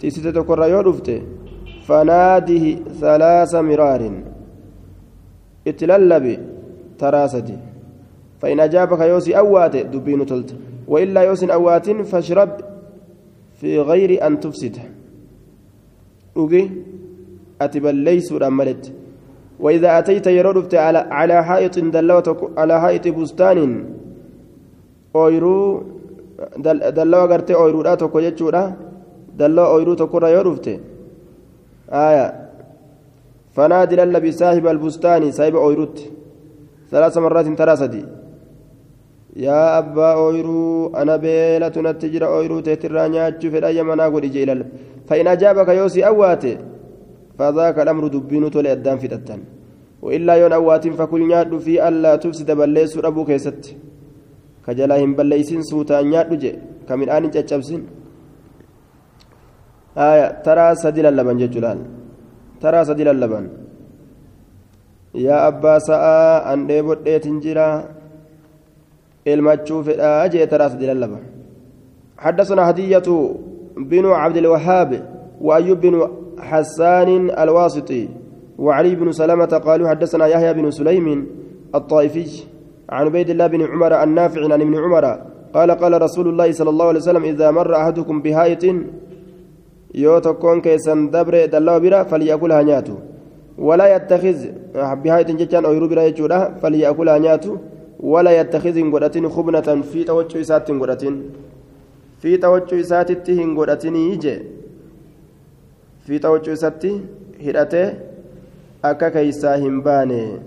تيستة كرة فناده ثلاث مرار اتللب تراستي فإن أجابك يوسي أوات دبين تلت وإلا يوسي أوات فاشرب في غير أن تفسد أوكي أتبليس رملت وإذا أتيت يرد على على حائط دلوت على حائط بستان أويرو agartee ooyiruudha tokko jechuudha dalloo ooyiruu tokkorra yoo dhufte aya fanaadi lallabi saahiba albustaani saahiba ooyiruutti salaasa marraatin taraa sadii yaa abbaa ooyiruu ana beelatu natti jira ooyiruu teetirraa nyaachuu fedha yamanaa godhi jee ilal fa'in ajaabaka yoo si awwaate fadhaaka dhamru dubbiinu tole addaan fidhattan وإلا يون أواتين فكل نياد في ألا تفسد بليس أبو كيست كجلا هم بليسين سوتا نياد جي كمن آن جتشبسين آية ترى سدل اللبن ججلال ترى سدل اللبن يا أبا سآ أن ديبوت تنجرا المجوف أجي تراس دلالبا حدثنا هدية بن عبد الوهاب وأيوب بن حسان الواسطي وعلي بن سلمة قالوا حدثنا يحيى بن سليم الطائفي عن عبيد الله بن عمر النافع عن ابن عمر قال قال رسول الله صلى الله عليه وسلم إذا مر أحدكم بهاية يوتكون كيسن دبر دلوا برا فليأكلها نياتو ولا يتخذ بهاية جتان أو يروبرا فليأكلها نياتو ولا يتخذ غدتين خبنة في توجه إسات غدتين في توجه إسات تهن غدتين يجي. في توجه إسات hin baane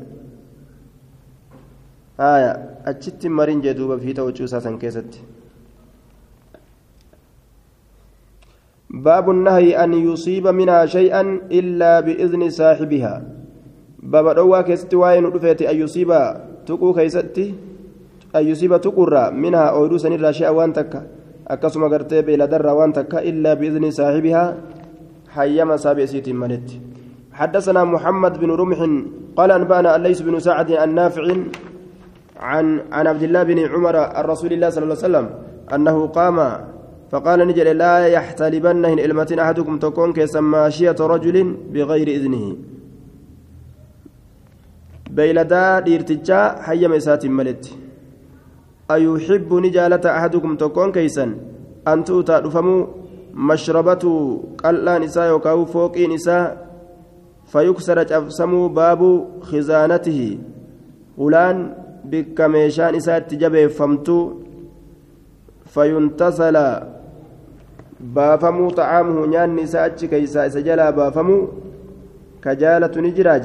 haya achitti marin jee duuba fi ta'uchuu isaa san keessatti باب النهي أن يصيب منها شيئا إلا بإذن صاحبها. باب دوا كست وين أن يصيب tuquu keeysatti ayyusiba tuqurraa minhaa ooyiruu sanirraa shi'a waan takka akkasuma gartee beeladarraa waan takka illaa biizni saaxibihaa hayyama saabi'isiitiin maletti حدثنا محمد بن رمح قال أنبأنا الليث بن سعد النافع عن عن عبد الله بن عمر عن رسول الله صلى الله عليه وسلم أنه قام فقال نجل لا يحتلبن إلمة أحدكم تكون كسماشية رجل بغير إذنه beeyladaa dhiirtichaa hayyama isaatiin maletti ayuuxibbu ni jaalata ahadukum tokkoon keeysan an tu'utaa dhufamuu mashrabatu qal'aan isaa yookaan fooqiin isaa fayuksara cabsamuu baabuu khizaanatihi ulaan bikka meeshaan isaa itti jabeeffamtu fayuntasala baafamuu xa'aamuhu nyaanni isaa achi keeysaa isa jalaa baafamuu ka ni jiraa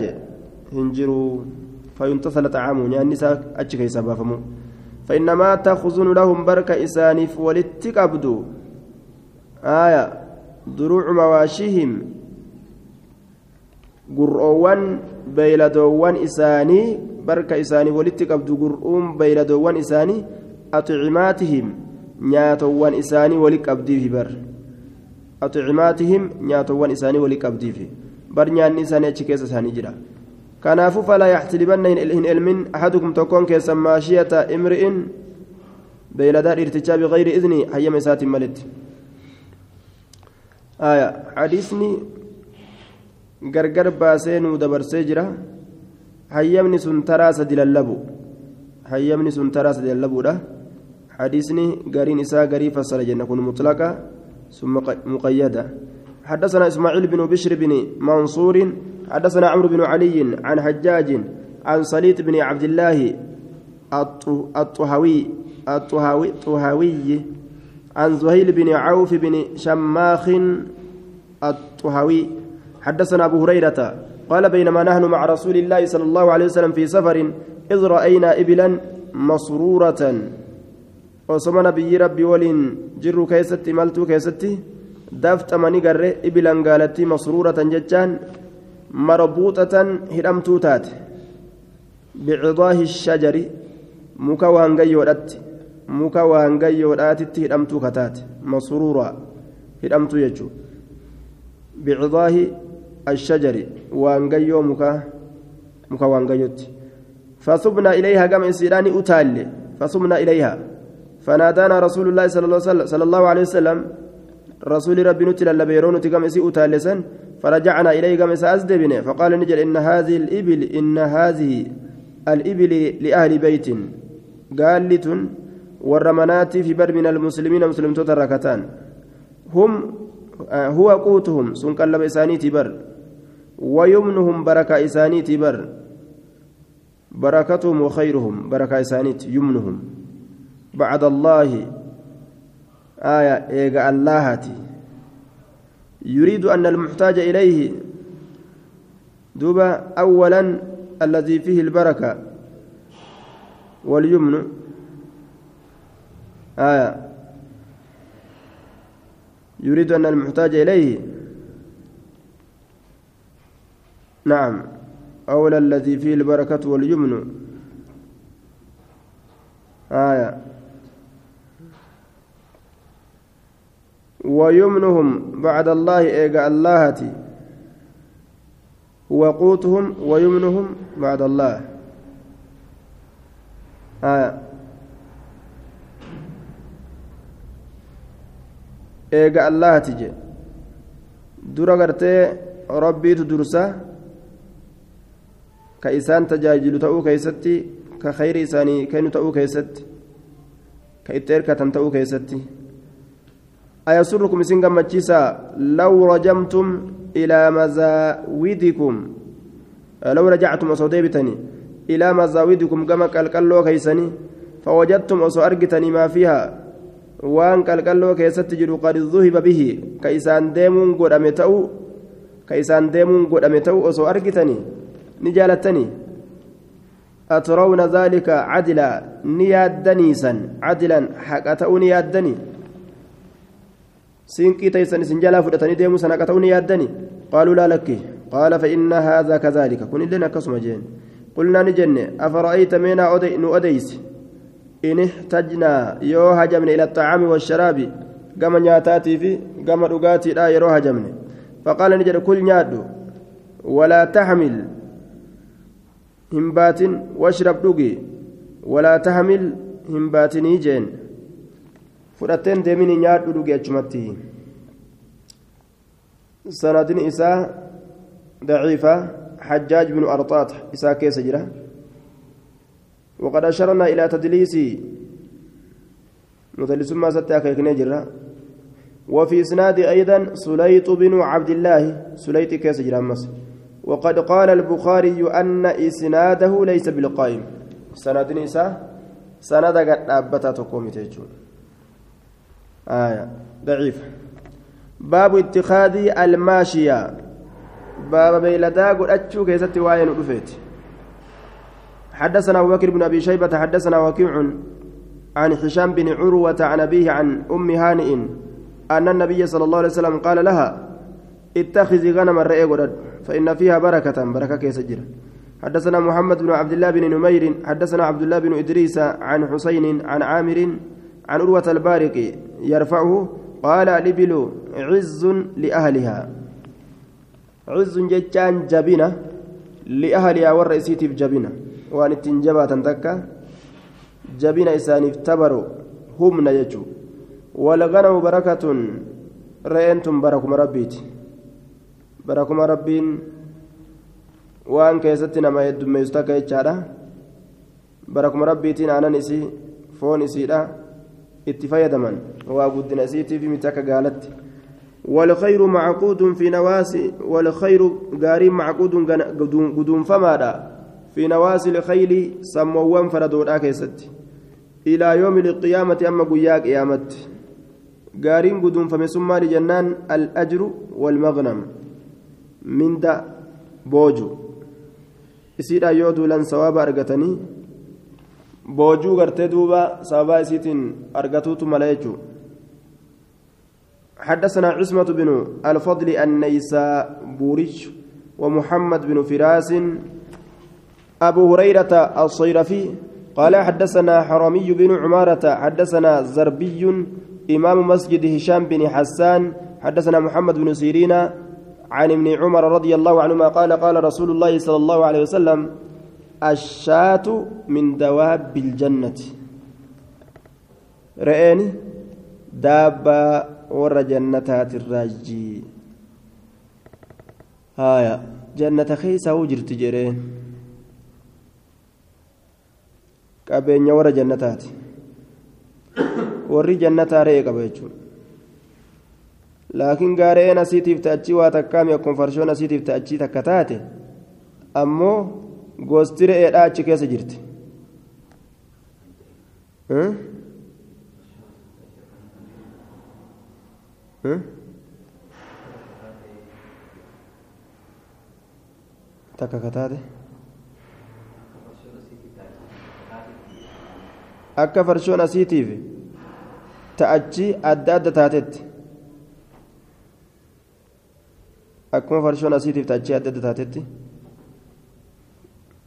jiruu فينتصل طعامه يعني نساء أتشك يسبافمو فإنما تخزن لهم بركة إسانيف ولتكبدوا آية دروع مواشيهم beeyladoowwan isaanii barka isaanii walitti qabdu gur'uun beeyladoowwan isaanii aximaatihim nyaatowwan isaanii wali qabdiifi bar aximaatihim nyaatowwan isaanii wali qabdiifi bar nyaanni isaanii achi keessa isaanii jira kanaafuu falaa yaxtilibanna hin elmin ahadukum tokkoon keessan maashiyata imri'in beeyladaa dhiirtichaa bigayri idni hayyama isaatiin malitti hadiisni gargar baasee nuu dabarsee jira hayyamni sun taraa sadi lallabu hayyamni sun taraa sadi lallabuudha hadiisni gariin isaa garii fassara jenna kun mutlaqa ثم مقيدة حدثنا إسماعيل بن بشر بن منصور حدثنا عمرو بن علي عن حجاج عن صليت بن عبد الله الطهوي الطهوي الطهوي عن زهيل بن عوف بن شماخ الطهوي. حدثنا أبو هريرة قال بينما نحن مع رسول الله صلى الله عليه وسلم في سفر إذ رأينا إبلا مسرورة. وصمنا نبي ربي ولين جروا كيستي ملتو كيستي مني قرر إبلا قالت مسرورة ججان مربوطة هرمتو تات بعضاه الشجر مكوان قيودت مكوان قيودات هرمتو كتات مسرورة هرمتو يجو بعضاه الشجر وانجيو مكا مكا وانجيوت فصبنا إليها كما إسيران أتال فصبنا إليها فنادانا رسول الله صلى الله عليه وسلم رسول ربي نتل اللبيرون كما إسي أتال فرجعنا إليه كما سأزدبنا فقال نجل إن هذه الإبل إن هذه الإبل لأهل بيت. قالت والرمنات في بر من المسلمين مسلم تتركتان. هم هو قوتهم سنقلب إسانيتي بر ويمنهم بركة إسانيتي بر بركتهم وخيرهم بركة إسانيت يمنهم. بعد الله آية إيجا اللهتي يريد أن المحتاج إليه دوبا أولا الذي فيه البركة واليمن. آية. يريد أن المحتاج إليه. نعم. أولى الذي فيه البركة واليمن. آية. ويمنهم بعد الله إيجا اللهتي وقوتهم ويمنهم بعد الله آية gartee rabbiitu dursa ka isaan tajaajilu ta'uu keeysatti ka khayri isaanii kennu ta'uu keeysatti ka itti erkatan ta'uu keeysatti أيسركم إسن قمتشيسا لو رجمتم إلى مزاودكم لو رجعتم أصوديبتني إلى مزاودكم كما قال كيسني. فوجدتم أصو أرقتني ما فيها. jiru qad zuhiba bihi ka isaan deemuun godhame ta'u ka isaan deemuun godhame ta'u osoo argitanii ni jaalattanii أترون ذلك عدلا؟ نيادنيسا عدلا حق تأو نيادني. سينكي تيسن سنجلا فدتني ديمو سنك تأو نيادني قالوا لا لك قال فإن هذا كذلك كن لنا كسم جين قلنا نجن أفرأيت منا أدي أديس إن احتجنا يو هجمنا إلى الطعام والشراب كما نياتاتي في كما رقاتي لا يرو هجمنا فقال نجد كل نيادو ولا تحمل همبات واشرب دقي ولا تحمل همباتني جين fudhatteen deemini nyaadhu dhuge achumatti. Sanadin isaa daciifa حجاج بن أرطاط إساء كيس جرا وقد أشرنا إلى تدليس مدلس ما ستاك جرا وفي إسناد أيضا سليط بن عبد الله سليط كيس مصر وقد قال البخاري أن إسناده ليس بالقائم سند نساء سند قد أبتا تقوم آية. ضعيف. باب اتخاذ الماشية. باب beeylada qabachuu keessatti waa'een dhufeetti حدثنا أبو بكر بن أبي شيبة حدثنا وكيع عن هشام بن عروة عن أبيه عن أم هانئ أن النبي صلى الله عليه وسلم قال لها اتخذي غنما re'ee فإن فيها بركة بركة keessa jira حدثنا محمد بن عبد الله بن نمير حدثنا عبد الله بن إدريس عن حصين عن عامر عن أروة البارق يرفعه قال الإبل عز لأهلها. عز جتان جبنة لأهلها والرئيسيت جبنة وأن التنجبة تنتكا جبنة إسان افتبروا هم نججوا والغنم بركة رأيتم بركم ربيت. بركم ربين. وأن كيستنا ما يدميستك يجعله بركم ربيتين أنا نسي فون إسيدا itti fayyadaman. Waa guddina isiitiif miti akka gaalatti. والخير معقود في نواسي والخير غاري معقود غدون فمادا في نواسي الخيل سموان فردودا كيست إلى يوم القيامة أما قيا قيامت غارين غدون فمسمى لجنان الأجر والمغنم من دا بوجو إسيرا يودو لن سواب أرغتني boojuu gartee duuba sababaa isiitiin argatuutu mala jechuudha. حدثنا عصمة بن الفضل النيسابوري ومحمد بن فراس. أبو هريرة الصيرفي قال حدثنا حرمي بن عمارة حدثنا زربي إمام مسجد هشام بن حسان حدثنا محمد بن سيرين عن ابن عمر رضي الله عنهما قال قال رسول الله صلى الله عليه وسلم ashaatu min dawaabbi iljannati re'een daabbaa warra jannataatirraajjii haaya jannata keessaa huu jirti jedheen qabeenya warra jannataati warri jannataa re'ee qaba jechuudha laakiin gaareen asiitiif ta'achii waa takkaami akkuma farshoon asiitiif ta'achii takka taate ammoo gosti re'eedhaa achi keessa jirti takka kataate akka farshoon asiitiif ta'achi adda adda taatetti akkuma farshoon asiitiif ta'achi adda adda taatetti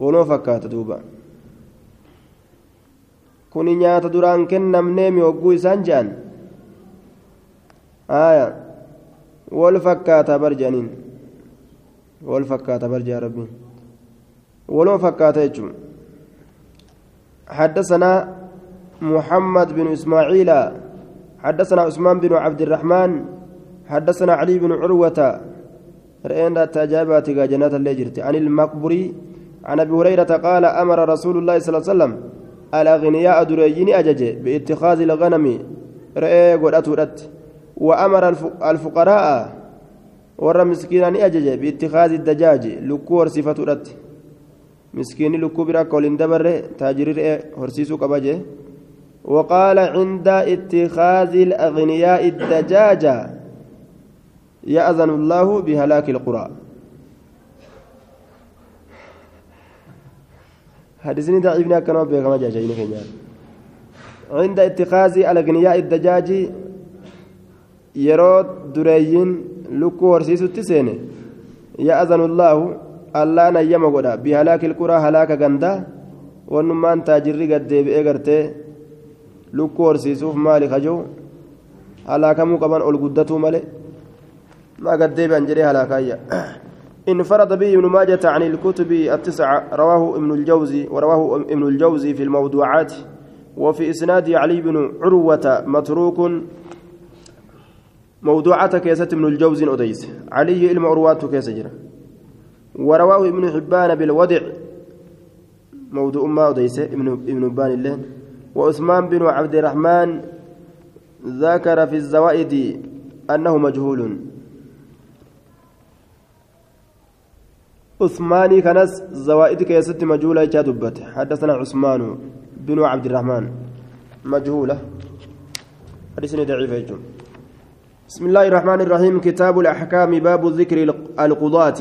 waloo fakkaata duuba kuni nyaata duraan kennamneemi hogguu isaan je'an aya wal fakkaata bar je'aniin wal fakkaata bar je'a rabbiin waloo fakkaata jechuun حدثنا محمد بن إسماعيل حدثنا عثمان بن عبد الرحمن حدثنا علي بن عروة رأينا تجابات جنات الليجرت عن المقبري عن أبي هريرة قال أمر رسول الله صلى الله عليه وسلم الأغنياء دريين أجج باتخاذ الغنم رأي قدأت وأمر الفقراء ور مسكينا أجج باتخاذ الدجاج صفة مسكين لكو براك ولين دبر تاجر هرسيسو قبجه وقال عند اتخاذ الأغنياء الدجاجة يأذن الله بهلاك القرى. حدثني ضعيفنا كانوا بكما جاجين كنيان عند اتخاذ الأغنياء الدجاج يرود دريين لكو ورسيسو تسيني. يأذن الله الله نيما قدا بهلاك القرى هلاك غندا. ونمان تاجري قد ديبئي قرتي lukkuu horsiisuuf maali kajoo halaakamuu qaban ol guddatuu malee ما قد ديبان جري هلاكايا انفرد به ابن ماجة عن الكتب التسعة رواه ابن الجوزي ورواه ابن الجوزي في الموضوعات وفي إسناد علي بن عروة متروك. موضوعات كيسة ابن الجوزي أديس. علي علم عروات كيسة ورواه ابن حبان بالودع موضوع ما أديس ابن ابن بان الله. وعثمان بن عبد الرحمن ذكر في الزوائد أنه مجهول. عثماني كنس زوائد كيست مجهولة جادبت حدثنا عثمان بن عبد الرحمن. مجهولة. hadiisni ni ضعيف بسم الله الرحمن الرحيم. كتاب الأحكام باب ذكر القضاة.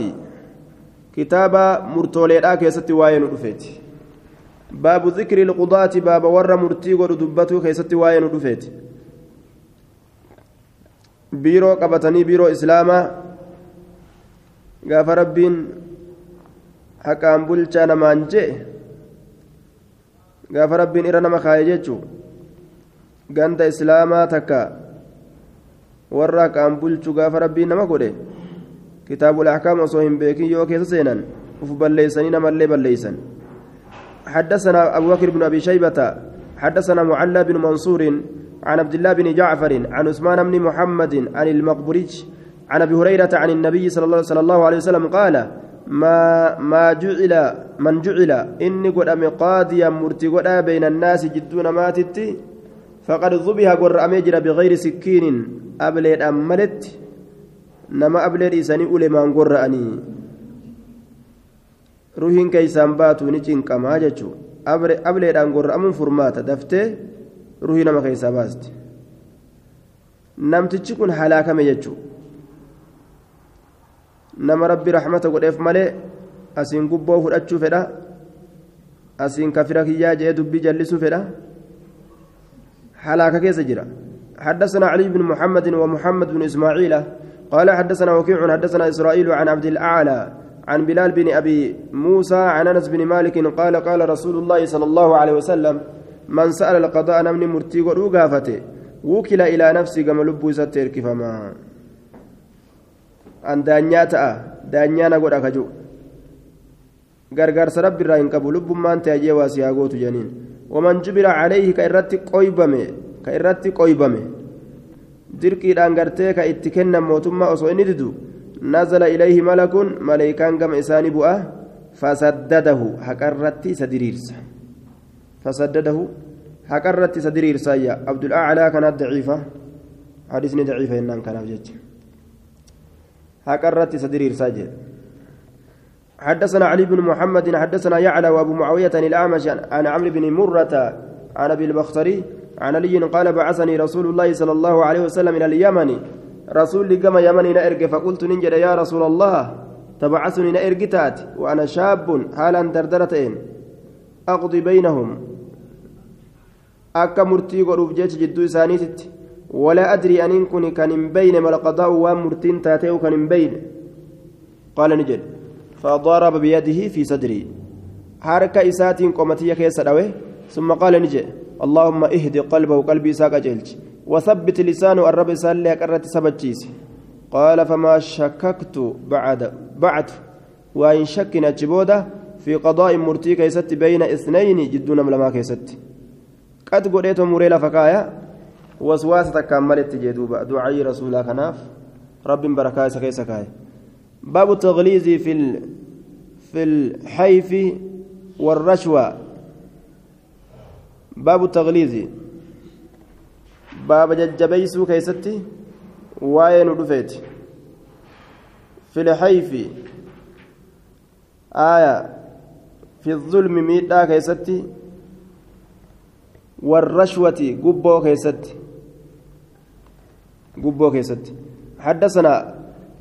كتاب murtoolee keessatti waa'een dhufeetti. باب ذكر القضاة باب warra murtii ودبته keessatti waa'een dhufeetti. biiroo qabatanii biiroo islaamaa gaafa rabbiin haqaan bulchaa namaan jee gaafa rabbiin irra nama kaaye jechuu ganda islaamaa takka warra haqaan bulchu gaafa rabbiin nama godhe kitaabul ahkaam osoo hin beekin yoo keessa seenan uf balleeysanii namallee balleeysan حدثنا أبو بكر بن أبي شيبة حدثنا معلى بن منصور عن عبد الله بن جعفر عن عثمان بن محمد عن المقبرج عن أبي هريرة عن النبي صلى الله عليه وسلم قال ما ما جعل من جعل إني قد أمي قاضيا مرتي بين الناس جدون ماتت فقد ذبح قر أميجر بغير سكين أبليد أملت نما أبليد إساني أولي من قرأني ruhiin keeysaan baatu ni cinqamaa jechuu ableedhaan gorra'amuun furmaata daftee ruhii nama keessaa baasti namtichi kun halaakame jechuu nama rabbi raxmata godheef malee asiin gubboo fudhachuu fedha asiin kafira kiyyaa jee dubbii jallisuu fedha halaaka keessa jira. حدثنا علي بن محمد ومحمد بن إسماعيل قال حدثنا وكيع حدثنا إسرائيل عن عبد الأعلى عن بلال بن أبي موسى عن أنس بن مالك قال قال رسول الله صلى الله عليه وسلم من سأل القضاء نمني مرتي قافته وكل إلى نفسي كما لبو ستير an daanyaa ta'a. Daanyaa na godha kajuu gargaarsa rabbi irraa hin qabu. Lubbummaan taajee waa siyaa gootu janiin. Waman jubira calayhi ka irratti qoybame ka irratti qoybame. Dirqiidhaan gartee ka itti kennan mootummaa osoo inni didu nazala ilayhi malakun maleeykaan gama isaanii bu'a. Fasaddadahu haqarratti isa diriirsa. Fasaddadahu haqarratti isa diriirsaayya abdul aclaa kanaa daciifa. Hadisni daciifa hennaan kanaaf jecha. بجد حقرت سدريرس حدثنا علي بن محمد حدثنا يعلى وأبو معاوية الأعمش عن عمرو بن مرة عن أبي البختري عن علي قال بعثني رسول الله صلى الله عليه وسلم إلى اليمن. رسول كما يمني نأرج فقلت ننجد يا رسول الله. تبعثني نأرجتات وأنا شاب حالا دردرتين. أقضي بينهم. مرتي قلوب جيش جدو سانيتت ولا أدري أن كن كان بين ما القضاء ومرتين تاتيو كان بين. قال نجد. فضرب بيده في صدري. حركة إسات قمتي كيس ثم قال نجد. اللهم اهد قلبه قلبي ساق جلج. وثبت لسانه الرب سالي قرت سبتشيس قال فما شككت بعد بعد. وإن شكنا جبودة في قضاء مرتي كيست بين اثنين جدون ملما كيست. قد قريت مريلا فكايا. وسواسة كملت جدوبا دعاء رسول كناف رب بركاء سكي سكاي باب التغليظ في ال... في الحيف والرشوة باب التغليظ baaba jajjabeeysuu keeysatti waa'ee nu dhufeeti. Filxayfi aaya. Fi zulmi miidhaa keeysatti والرشوة قبو كيست قبو كيست. حدثنا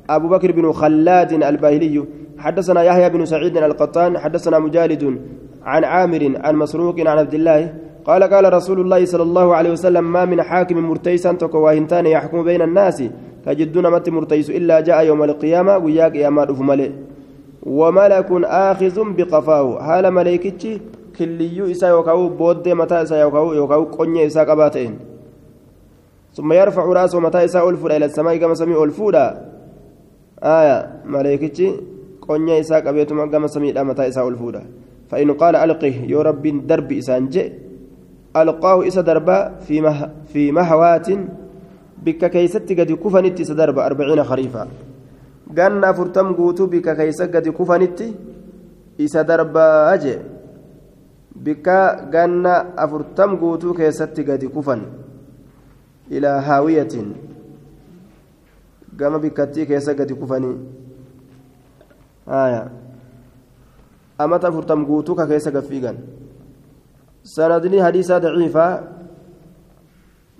أبو بكر بن خلاد الباهلي حدثنا يحيى بن سعيد القطان حدثنا مجالد عن عامر عن مسروق عن عبد الله قال قال رسول الله صلى الله عليه وسلم ما من حاكم مرتيسا تكواهنتان يحكم بين الناس كجدون مت مرتيس إلا جاء يوم القيامة وياك يا مالف ملئ. وملك آخذ بقفاه. هال ملائكتي كليو إسا يوكاو بود متى إسا يوكاو يوكاو قنية إسا قباتين. ثم يرفع رأسه متى إسا ألفودا إلى السماء كما سمي ألفودا آية ملائكتي قنية إسا قبيتما كما سمي متى إسا ألفودا فإن قال ألقه يا رب درب إسان جئ. ألقاه إسا دربا في مه في مهوات بك كيست قد كفنت إسا دربا أربعين خريفا. قالنا فرتم قوتو بك كيست قد كفنت إسا دربا أجي بك قالنا أفرتم قوتو كيست قد كفن. إلى هاوية. قام بكتي كيست قد كفني. آية. أمتى فرتم قوتو كيست قد فيقن سندني حديثا ضعيفة.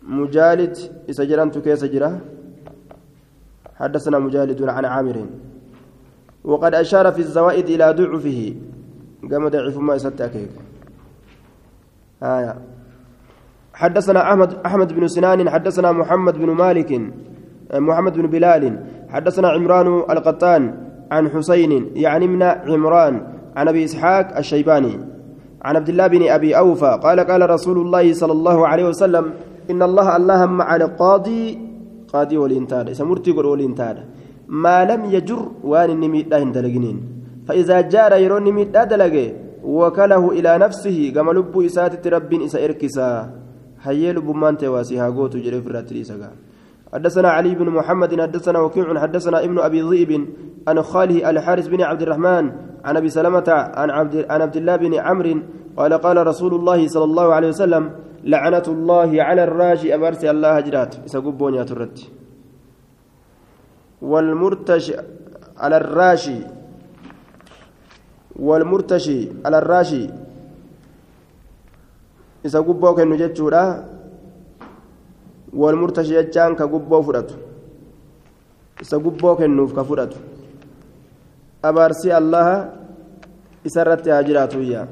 مجالد إسجران تكيس جرا. حدثنا مجالد عن عامر. وقد أشار في الزوائد إلى ضعفه. قام ضعيف ما يستأكيد آية. حدثنا أحمد أحمد بن سنان حدثنا محمد بن مالك محمد بن بلال حدثنا عمران القطان عن حسين يعني من عمران عن أبي إسحاق الشيباني عن عبد الله بن أبي أوفى قال قال رسول الله صلى الله عليه وسلم إن الله اللهم على القاضي قاضي والإنتاد سمرتي قول ما لم يجر وان النميت هندلقنين فإذا جار يرون نميت دلقه وكله إلى نفسه كما لب إسات رب إسا إركسا. هيا لب من تواسيها قوت جريف راتريسا حدثنا علي بن محمد حدثنا وكيع حدثنا ابن أبي ذئب عن خاله الحارث بن عبد الرحمن عن أبي سلمة عن عبد, عن عبد الله بن عمرو قال قال رسول الله صلى الله عليه وسلم لعنة الله على الراجي أبرسي الله هجرات إسا يا ترت والمرتشي على الراشي والمرتشي على الراشي إذا قبوك النجد والمرتشي جان كقبو فرأت إذا قبوك النوف كفرأت أبارسي الله إسرت هاجرات وياه